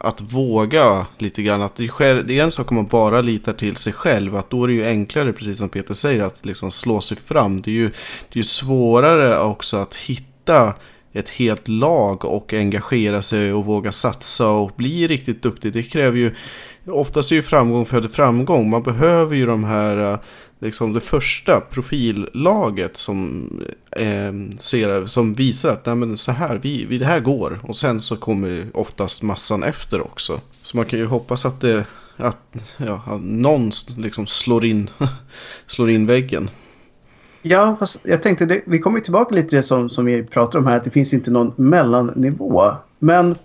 att våga lite grann. Att det, är, det är en sak om man bara litar till sig själv. Att då är det ju enklare, precis som Peter säger, att liksom slå sig fram. Det är ju, det är ju svårare också att hitta ett helt lag och engagera sig och våga satsa och bli riktigt duktig. Det kräver ju, oftast är ju framgång föder framgång. Man behöver ju de här eh, liksom det första profillaget som, eh, ser, som visar att nej, men så här, vi, vi, det här går. Och sen så kommer oftast massan efter också. Så man kan ju hoppas att, det, att, ja, att någon liksom slår in, slår in väggen. Ja, fast jag tänkte, det, vi kommer tillbaka lite till det som, som vi pratar om här, att det finns inte någon mellannivå. Men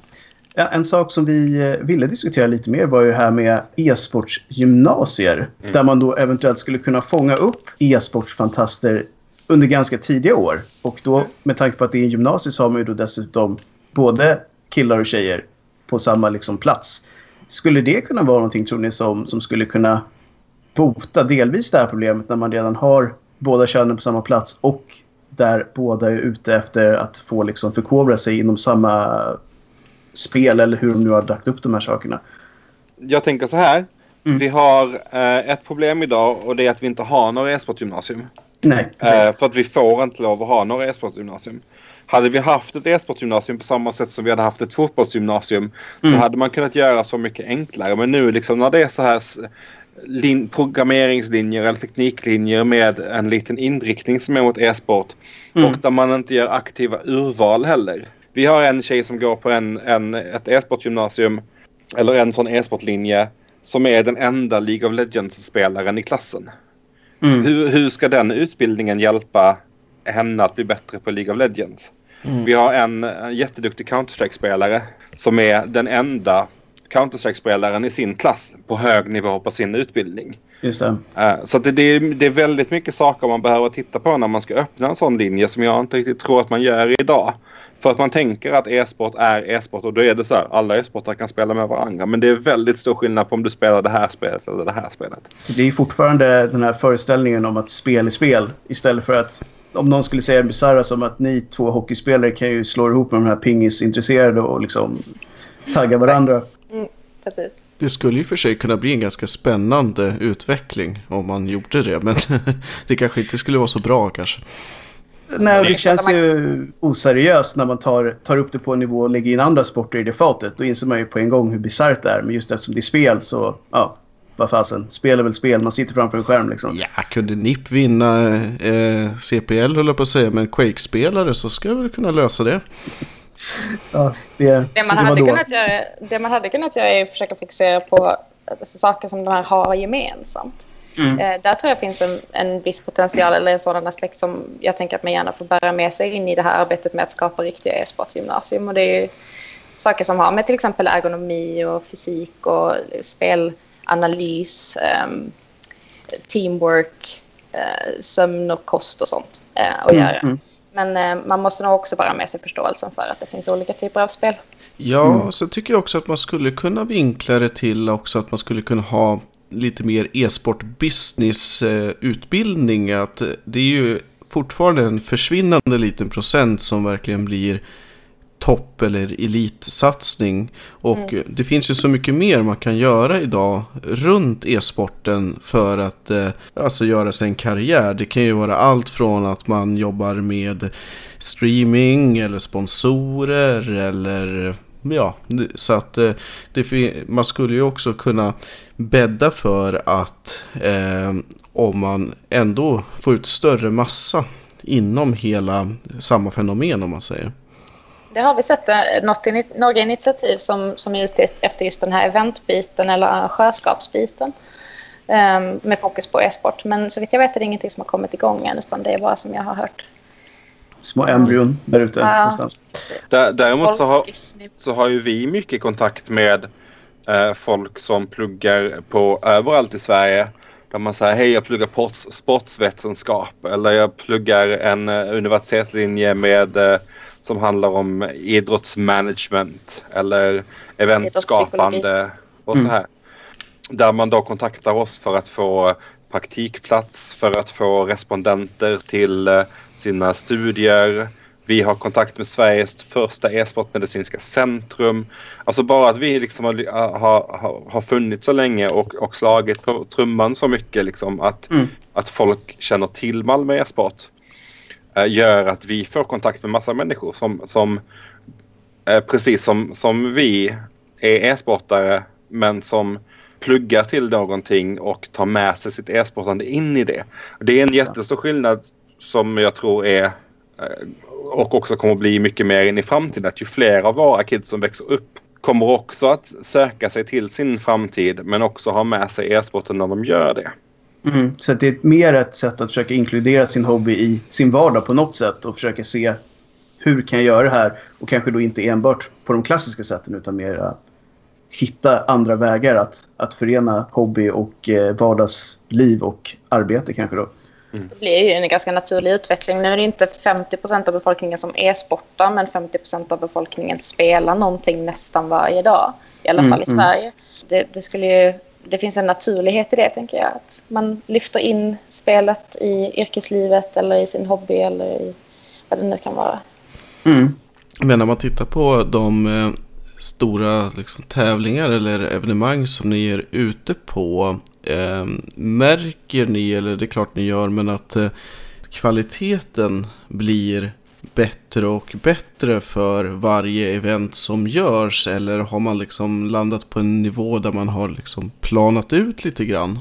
Ja, en sak som vi eh, ville diskutera lite mer var ju det här med e-sportsgymnasier. Mm. Där man då eventuellt skulle kunna fånga upp e-sportsfantaster under ganska tidiga år. Och då med tanke på att det är en gymnasie så har man ju då dessutom både killar och tjejer på samma liksom, plats. Skulle det kunna vara någonting tror ni som, som skulle kunna bota delvis det här problemet när man redan har båda könen på samma plats och där båda är ute efter att få liksom förkovra sig inom samma spel eller hur de nu har lagt upp de här sakerna. Jag tänker så här. Mm. Vi har eh, ett problem idag och det är att vi inte har några e-sportgymnasium. Nej. Eh, för att vi får inte lov att ha några e-sportgymnasium. Hade vi haft ett e-sportgymnasium på samma sätt som vi hade haft ett fotbollsgymnasium så Mm. hade man kunnat göra så mycket enklare. Men nu liksom när det är så här programmeringslinjer eller tekniklinjer med en liten inriktning som är mot e-sport Mm. och där man inte gör aktiva urval heller. Vi har en tjej som går på en, en, ett e-sportgymnasium eller en sån e-sportlinje som är den enda League of Legends-spelaren i klassen. Mm. Hur, hur ska den utbildningen hjälpa henne att bli bättre på League of Legends? Mm. Vi har en, en jätteduktig Counter-Strike-spelare som är den enda Counter-Strike-spelaren i sin klass på hög nivå på sin utbildning. Just det. Eh, så det, det, är, det är väldigt mycket saker man behöver titta på när man ska öppna en sån linje som jag inte riktigt tror att man gör idag. För att man tänker att e-sport är e-sport och då är det så här, alla e-sportare kan spela med varandra. Men det är väldigt stor skillnad på om du spelar det här spelet eller det här spelet. Så det är fortfarande den här föreställningen om att spel är spel. Istället för att om någon skulle säga bisarra som att ni två hockeyspelare kan ju slå ihop med de här pingisintresserade och liksom tagga varandra. Precis. Det skulle ju för sig kunna bli en ganska spännande utveckling om man gjorde det. Men det kanske inte skulle vara så bra kanske. Nej, det känns ju oseriöst när man tar, tar upp det på en nivå och lägger in andra sporter i det fatet. Då inser man ju på en gång hur bisarrt det är. Men just eftersom det är spel så, ja, vad fasen. Spel är väl spel, man sitter framför en skärm liksom. Ja, kunde NIP vinna eh, CPL höll jag på att säga. Men Quake-spelare så ska jag väl kunna lösa det. Ja, det, Det man, hade kunnat göra, det man hade kunnat göra är att försöka fokusera på saker som de här har gemensamt. Mm. Eh, där tror jag finns en, en viss potential eller en sådan aspekt som jag tänker att man gärna får bära med sig in i det här arbetet med att skapa riktiga e-sportgymnasium. Och det är ju saker som har med till exempel ergonomi och fysik och spelanalys, ehm, teamwork, eh, sömn och kost och sånt eh, att Mm, göra. mm. Men eh, man måste nog också bära med sig förståelsen för att det finns olika typer av spel. Ja, så tycker jag också att man skulle kunna vinkla det till också att man skulle kunna ha lite mer e-sport business eh, utbildning. Att eh, det är ju fortfarande en försvinnande liten procent som verkligen blir topp eller elitsatsning. Och eh, det finns ju så mycket mer man kan göra idag runt e-sporten för att eh, alltså göra sig en karriär. Det kan ju vara allt från att man jobbar med streaming eller sponsorer eller ja, så att eh, det, man skulle ju också kunna bädda för att eh, om man ändå får ut större massa inom hela samma fenomen om man säger. Det har vi sett eh, något, några initiativ som, som är ute efter just den här eventbiten eller arrangörskapsbiten eh, ehm, med fokus på e-sport. Men så vitt jag vet är det ingenting som har kommit igång än utan det är bara som jag har hört. Små embryon där ute Ja. någonstans. Dä- Däremot så har, så har ju vi mycket kontakt med eh, folk som pluggar på överallt i Sverige. Där man säger hej jag pluggar sports, sportsvetenskap eller jag pluggar en eh, universitetslinje med eh, som handlar om idrottsmanagement eller eventskapande och så Mm. här. Där man då kontaktar oss för att få praktikplats, för att få respondenter till eh, sina studier. Vi har kontakt med Sveriges första e-sportmedicinska centrum. Alltså bara att vi liksom har, har, har, funnits så länge och, och slagit på trumman så mycket liksom att, Mm. att folk känner till Malmö e-sport eh, gör att vi får kontakt med massa människor som, som eh, precis som, som vi är e-sportare men som pluggar till någonting och tar med sig sitt e-sportande in i det. Det är en jättestor skillnad som jag tror är eh, och också kommer att bli mycket mer in i framtiden. Att ju fler av våra kids som växer upp kommer också att söka sig till sin framtid men också ha med sig e-sporten när de gör det. Mm. Så att det är mer ett sätt att försöka inkludera sin hobby i sin vardag på något sätt och försöka se hur kan jag göra det här? Och kanske då inte enbart på de klassiska sätten utan mer att hitta andra vägar att, att förena hobby och eh, vardagsliv och arbete kanske då. Det blir ju en ganska naturlig utveckling. Nu är det inte 50% av befolkningen som e-sportar men 50% av befolkningen spelar någonting nästan varje dag. I alla Mm, fall i mm. Sverige. Det, det, skulle ju, det finns en naturlighet i det, tänker jag. Att man lyfter in spelet i yrkeslivet eller i sin hobby eller i vad det nu kan vara. Mm. Men när man tittar på de eh, stora liksom, tävlingar eller evenemang som ni är ute på. Eh, märker ni, eller det är klart ni gör, men att eh, kvaliteten blir bättre och bättre för varje event som görs? Eller har man liksom landat på en nivå där man har liksom planat ut lite grann?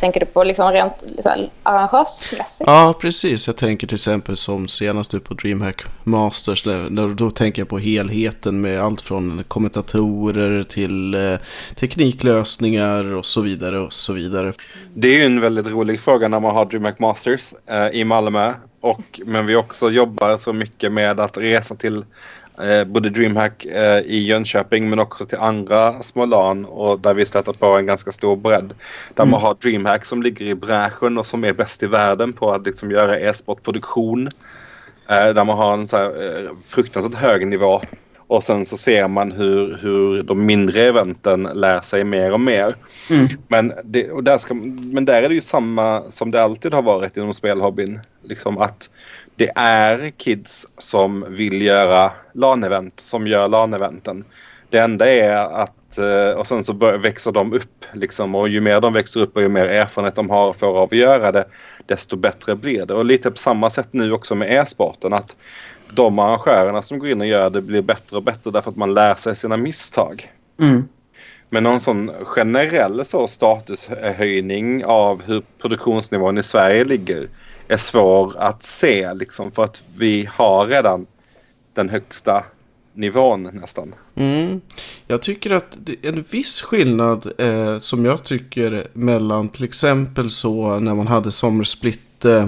Tänker du på liksom rent liksom, arrangörsmässigt? Ja, precis. Jag tänker till exempel som senast ut på DreamHack Masters. Där, då tänker jag på helheten med allt från kommentatorer till eh, tekniklösningar och så vidare och så vidare. Det är ju en väldigt rolig fråga när man har DreamHack Masters eh, i Malmö. Och, men vi också jobbar så mycket med att resa till eh, både DreamHack eh, i Jönköping men också till andra små LAN och där vi stöter på en ganska stor bredd. Där Mm. man har DreamHack som ligger i bräschen och som är bäst i världen på att liksom göra e-sportproduktion. Eh, där man har en så här, eh, fruktansvärt hög nivå. Och sen så ser man hur, hur de mindre eventen lär sig mer och mer. Mm. Men, det, och där ska, men där är det ju samma som det alltid har varit inom spelhobbyn. Liksom att det är kids som vill göra LAN-event som gör LAN-eventen. Det enda är att, eh, och sen så bör, växer de upp liksom och ju mer de växer upp och ju mer erfarenhet de har för att göra det desto bättre blir det. Och lite på samma sätt nu också med e-sporten att de arrangörerna som går in och gör det blir bättre och bättre därför att man lär sig sina misstag. Mm. Men någon sån generell så statushöjning av hur produktionsnivån i Sverige ligger är svår att se liksom för att vi har redan den högsta nivån nästan. Mm. Jag tycker att det är en viss skillnad eh, som jag tycker mellan till exempel så när man hade Sommersplit eh,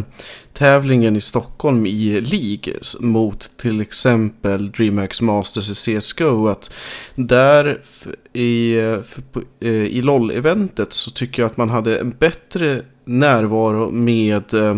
tävlingen i Stockholm i League mot till exempel DreamHack Masters i CSGO. Att där i, eh, eh, i LOL-eventet så tycker jag att man hade en bättre närvaro med eh,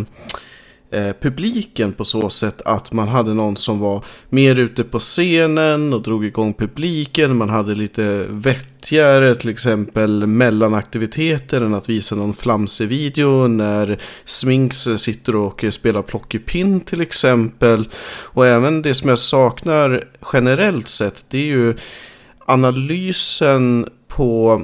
eh, publiken på så sätt att man hade någon som var mer ute på scenen och drog igång publiken. Man hade lite vettigare till exempel mellanaktiviteter än att visa någon flamsig video när Sminks sitter och spelar plockepinn till exempel. Och även det som jag saknar generellt sett det är ju analysen på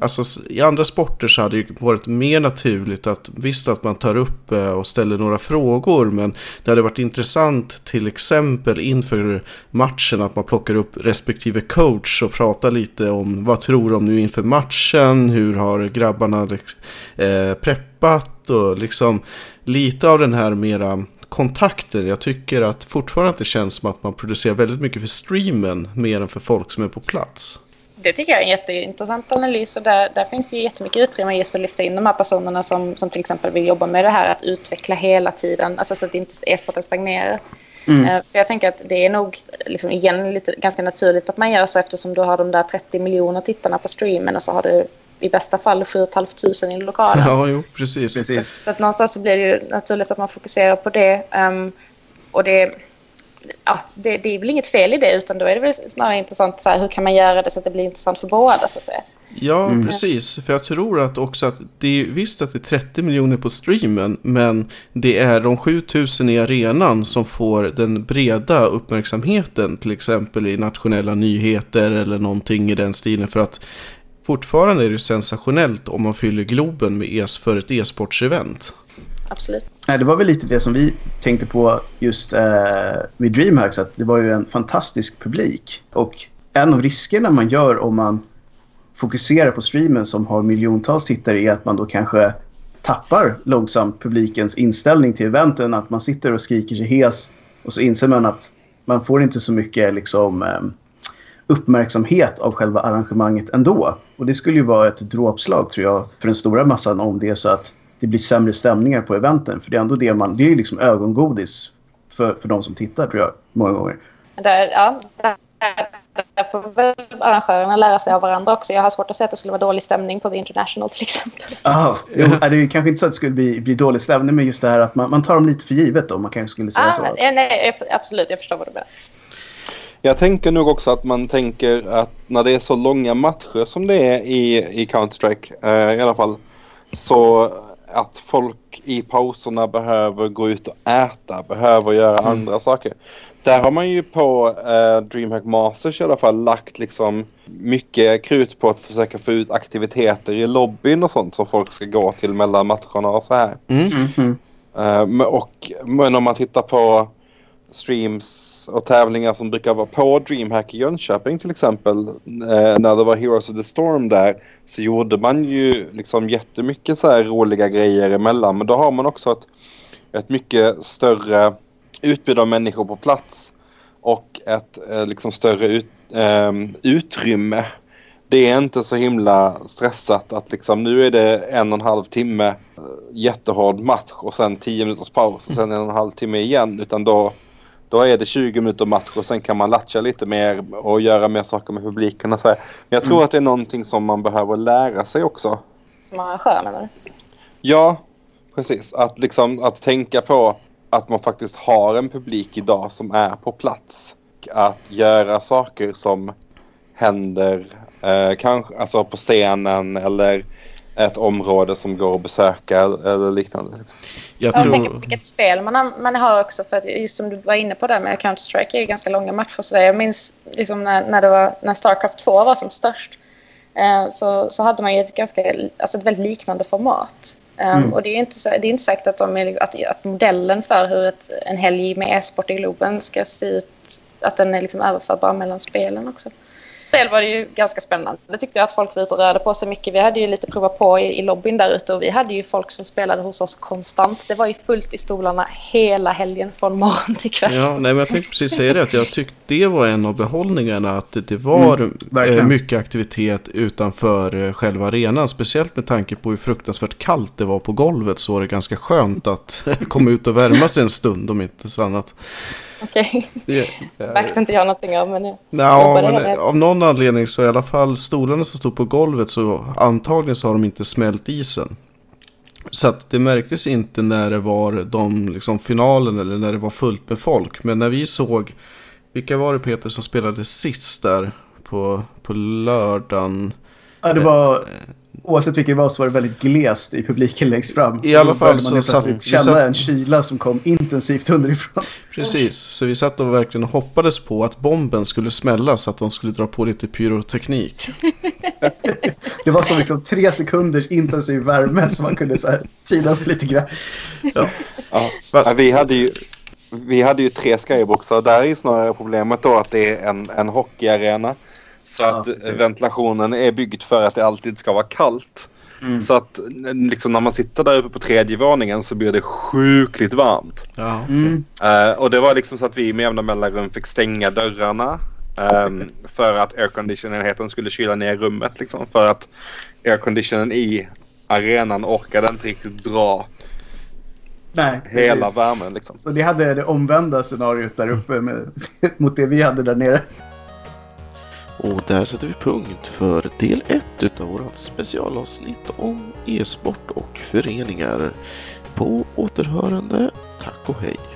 Alltså i andra sporter så hade det ju varit mer naturligt att visst att man tar upp eh, och ställer några frågor men det hade varit intressant till exempel inför matchen att man plockar upp respektive coach och pratar lite om vad tror de nu inför matchen, hur har grabbarna liksom, eh, preppat och liksom lite av den här mera kontakter. Jag tycker att fortfarande att det känns som att man producerar väldigt mycket för streamen mer än för folk som är på plats. Det tycker jag är en jätteintressant analys och där, där finns det ju jättemycket utrymme just att lyfta in de här personerna som, som till exempel vill jobba med det här att utveckla hela tiden, alltså så att inte e-sporten stagnerar. Mm. Eh, För jag tänker att det är nog liksom igen lite, ganska naturligt att man gör så eftersom du har de där 30 miljoner tittarna på streamen och så har du i bästa fall 7 500 i lokalen. Ja, jo, precis. Precis. Så att någonstans så blir det ju naturligt att man fokuserar på det. ehm, och det, ja, det, det är väl inget fel i det utan då är det väl snarare intressant så här, hur kan man göra det så att det blir intressant för båda så att säga. Ja, precis. För jag tror att också att det är visst att det är 30 miljoner på streamen, men det är de 7000 i arenan som får den breda uppmärksamheten, till exempel i nationella nyheter eller någonting i den stilen. För att fortfarande är det sensationellt om man fyller Globen med es för ett e-sportsevent. Absolut. Nej, det var väl lite det som vi tänkte på just eh, vid DreamHacks. Att det var ju en fantastisk publik. Och en av riskerna man gör om man fokuserar på streamen som har miljontals tittare är att man då kanske tappar långsamt publikens inställning till eventen. Att man sitter och skriker sig hes och så inser man att man får inte så mycket liksom, eh, uppmärksamhet av själva arrangemanget ändå. Och det skulle ju vara ett dråpslag tror jag för den stora massan om det är så att det blir sämre stämningar på eventen. För det är ändå det man, det är ju liksom ögongodis för, för de som tittar tror jag, många gånger. Där, ja, där, där får väl arrangörerna lära sig av varandra också. Jag har svårt att säga att det skulle vara dålig stämning på The International till exempel. Ah, jo, det är kanske inte så att det skulle bli, bli dålig stämning, men just det här att man, man tar dem lite för givet då. Man kanske skulle säga Ah, så. men, nej, absolut, jag förstår vad du menar. Jag tänker nog också att man tänker att när det är så långa matcher som det är i, i Counter-Strike eh, i alla fall. Så att folk i pauserna behöver gå ut och äta, behöver göra Mm. andra saker. Där har man ju på eh, DreamHack Masters i alla fall lagt liksom mycket krut på att försöka få ut aktiviteter i lobbyn och sånt som folk ska gå till mellan matcherna och så här. Mm. Mhm. Eh, och, men om man tittar på streams och tävlingar som brukar vara på DreamHack i Jönköping till exempel. eh, när det var Heroes of the Storm där så gjorde man ju liksom jättemycket så här roliga grejer emellan. Men då har man också ett, ett mycket större utbud av människor på plats. Och ett eh, liksom större ut, ehm, utrymme. Det är inte så himla stressat att liksom nu är det en och en halv timme eh, jättehård match och sen tio minuters paus och sen en och en halv timme igen. Utan då, då är det 20 minuter match och sen kan man latcha lite mer och göra mer saker med publiken. Och så här. Men jag tror Mm. att det är någonting som man behöver lära sig också. Som arrangör menar du? Ja, precis. Att, liksom, att tänka på att man faktiskt har en publik idag som är på plats. Att göra saker som händer eh, kanske alltså på scenen eller ett område som går att besöka eller liknande. Liksom. Jag Jag tänker på tror... vilket spel man har, man har också. För att just som du var inne på där med Counter-Strike är ganska långa matcher. Så där. Jag minns liksom när, när, det var, när Starcraft 2 var som störst. Eh, så, så hade man ju ett, ganska, alltså ett väldigt liknande format. Eh, Mm. Och det är, inte, det är inte säkert att, de är, att, att modellen för hur ett, en helg med e-sport i Globen ska se ut, att den är liksom överförbar mellan spelen också. Spel var det ju ganska spännande. Det tyckte jag att folk var ute och rörde på sig mycket. Vi hade ju lite prova på i, i lobbyn där ute och vi hade ju folk som spelade hos oss konstant. Det var ju fullt i stolarna hela helgen från morgon till kväll. Ja, nej, men jag tänkte precis säga det. Att jag tyckte det var en av behållningarna. Att det, var Mm, eh, mycket aktivitet utanför eh, själva arenan. Speciellt med tanke på hur fruktansvärt kallt det var på golvet. Så var det ganska skönt att komma ut och värma sig en stund om inte så annat. Okej, det märkte inte jag någonting av. Men ja. Nja, Jobbade men av någon anledning så i alla fall stolarna som stod på golvet så antagligen så har de inte smält isen. Så att det märktes inte när det var de liksom finalen eller när det var fullt med folk. Men när vi såg, vilka var det Peter som spelade sist där på, på lördagen? Ja, det var, oavsett vilket det var så var det väldigt glest i publiken längst fram. I alla fall så satt- vi känna satt- en kyla som kom intensivt underifrån. Precis, så vi satt och verkligen hoppades på att bomben skulle smälla så att de skulle dra på lite pyroteknik. Det var som liksom tre sekunders intensiv värme som man kunde så här tina upp lite grann. Ja. Ja. Fast- Ja, vi, hade ju, vi hade ju tre skyboxar och där är ju snarare problemet då att det är en, en hockeyarena. Så Ja, att precis. ventilationen är byggd för att det alltid ska vara kallt. Mm. Så att liksom, när man sitter där uppe på tredje våningen så blir det sjukligt varmt. Ja. Mm. Eh, och det var liksom så att vi med jämna mellanrum fick stänga dörrarna. ehm, för att aircondition-enheten skulle kyla ner rummet. Liksom, för att airconditionen i arenan orkade inte riktigt dra Nej, hela precis. värmen. Liksom. Så det hade det omvända scenariot där uppe med, mot det vi hade där nere. Och där sätter vi punkt för del 1 utav vårt specialavsnitt om e-sport och föreningar. På återhörande, tack och hej!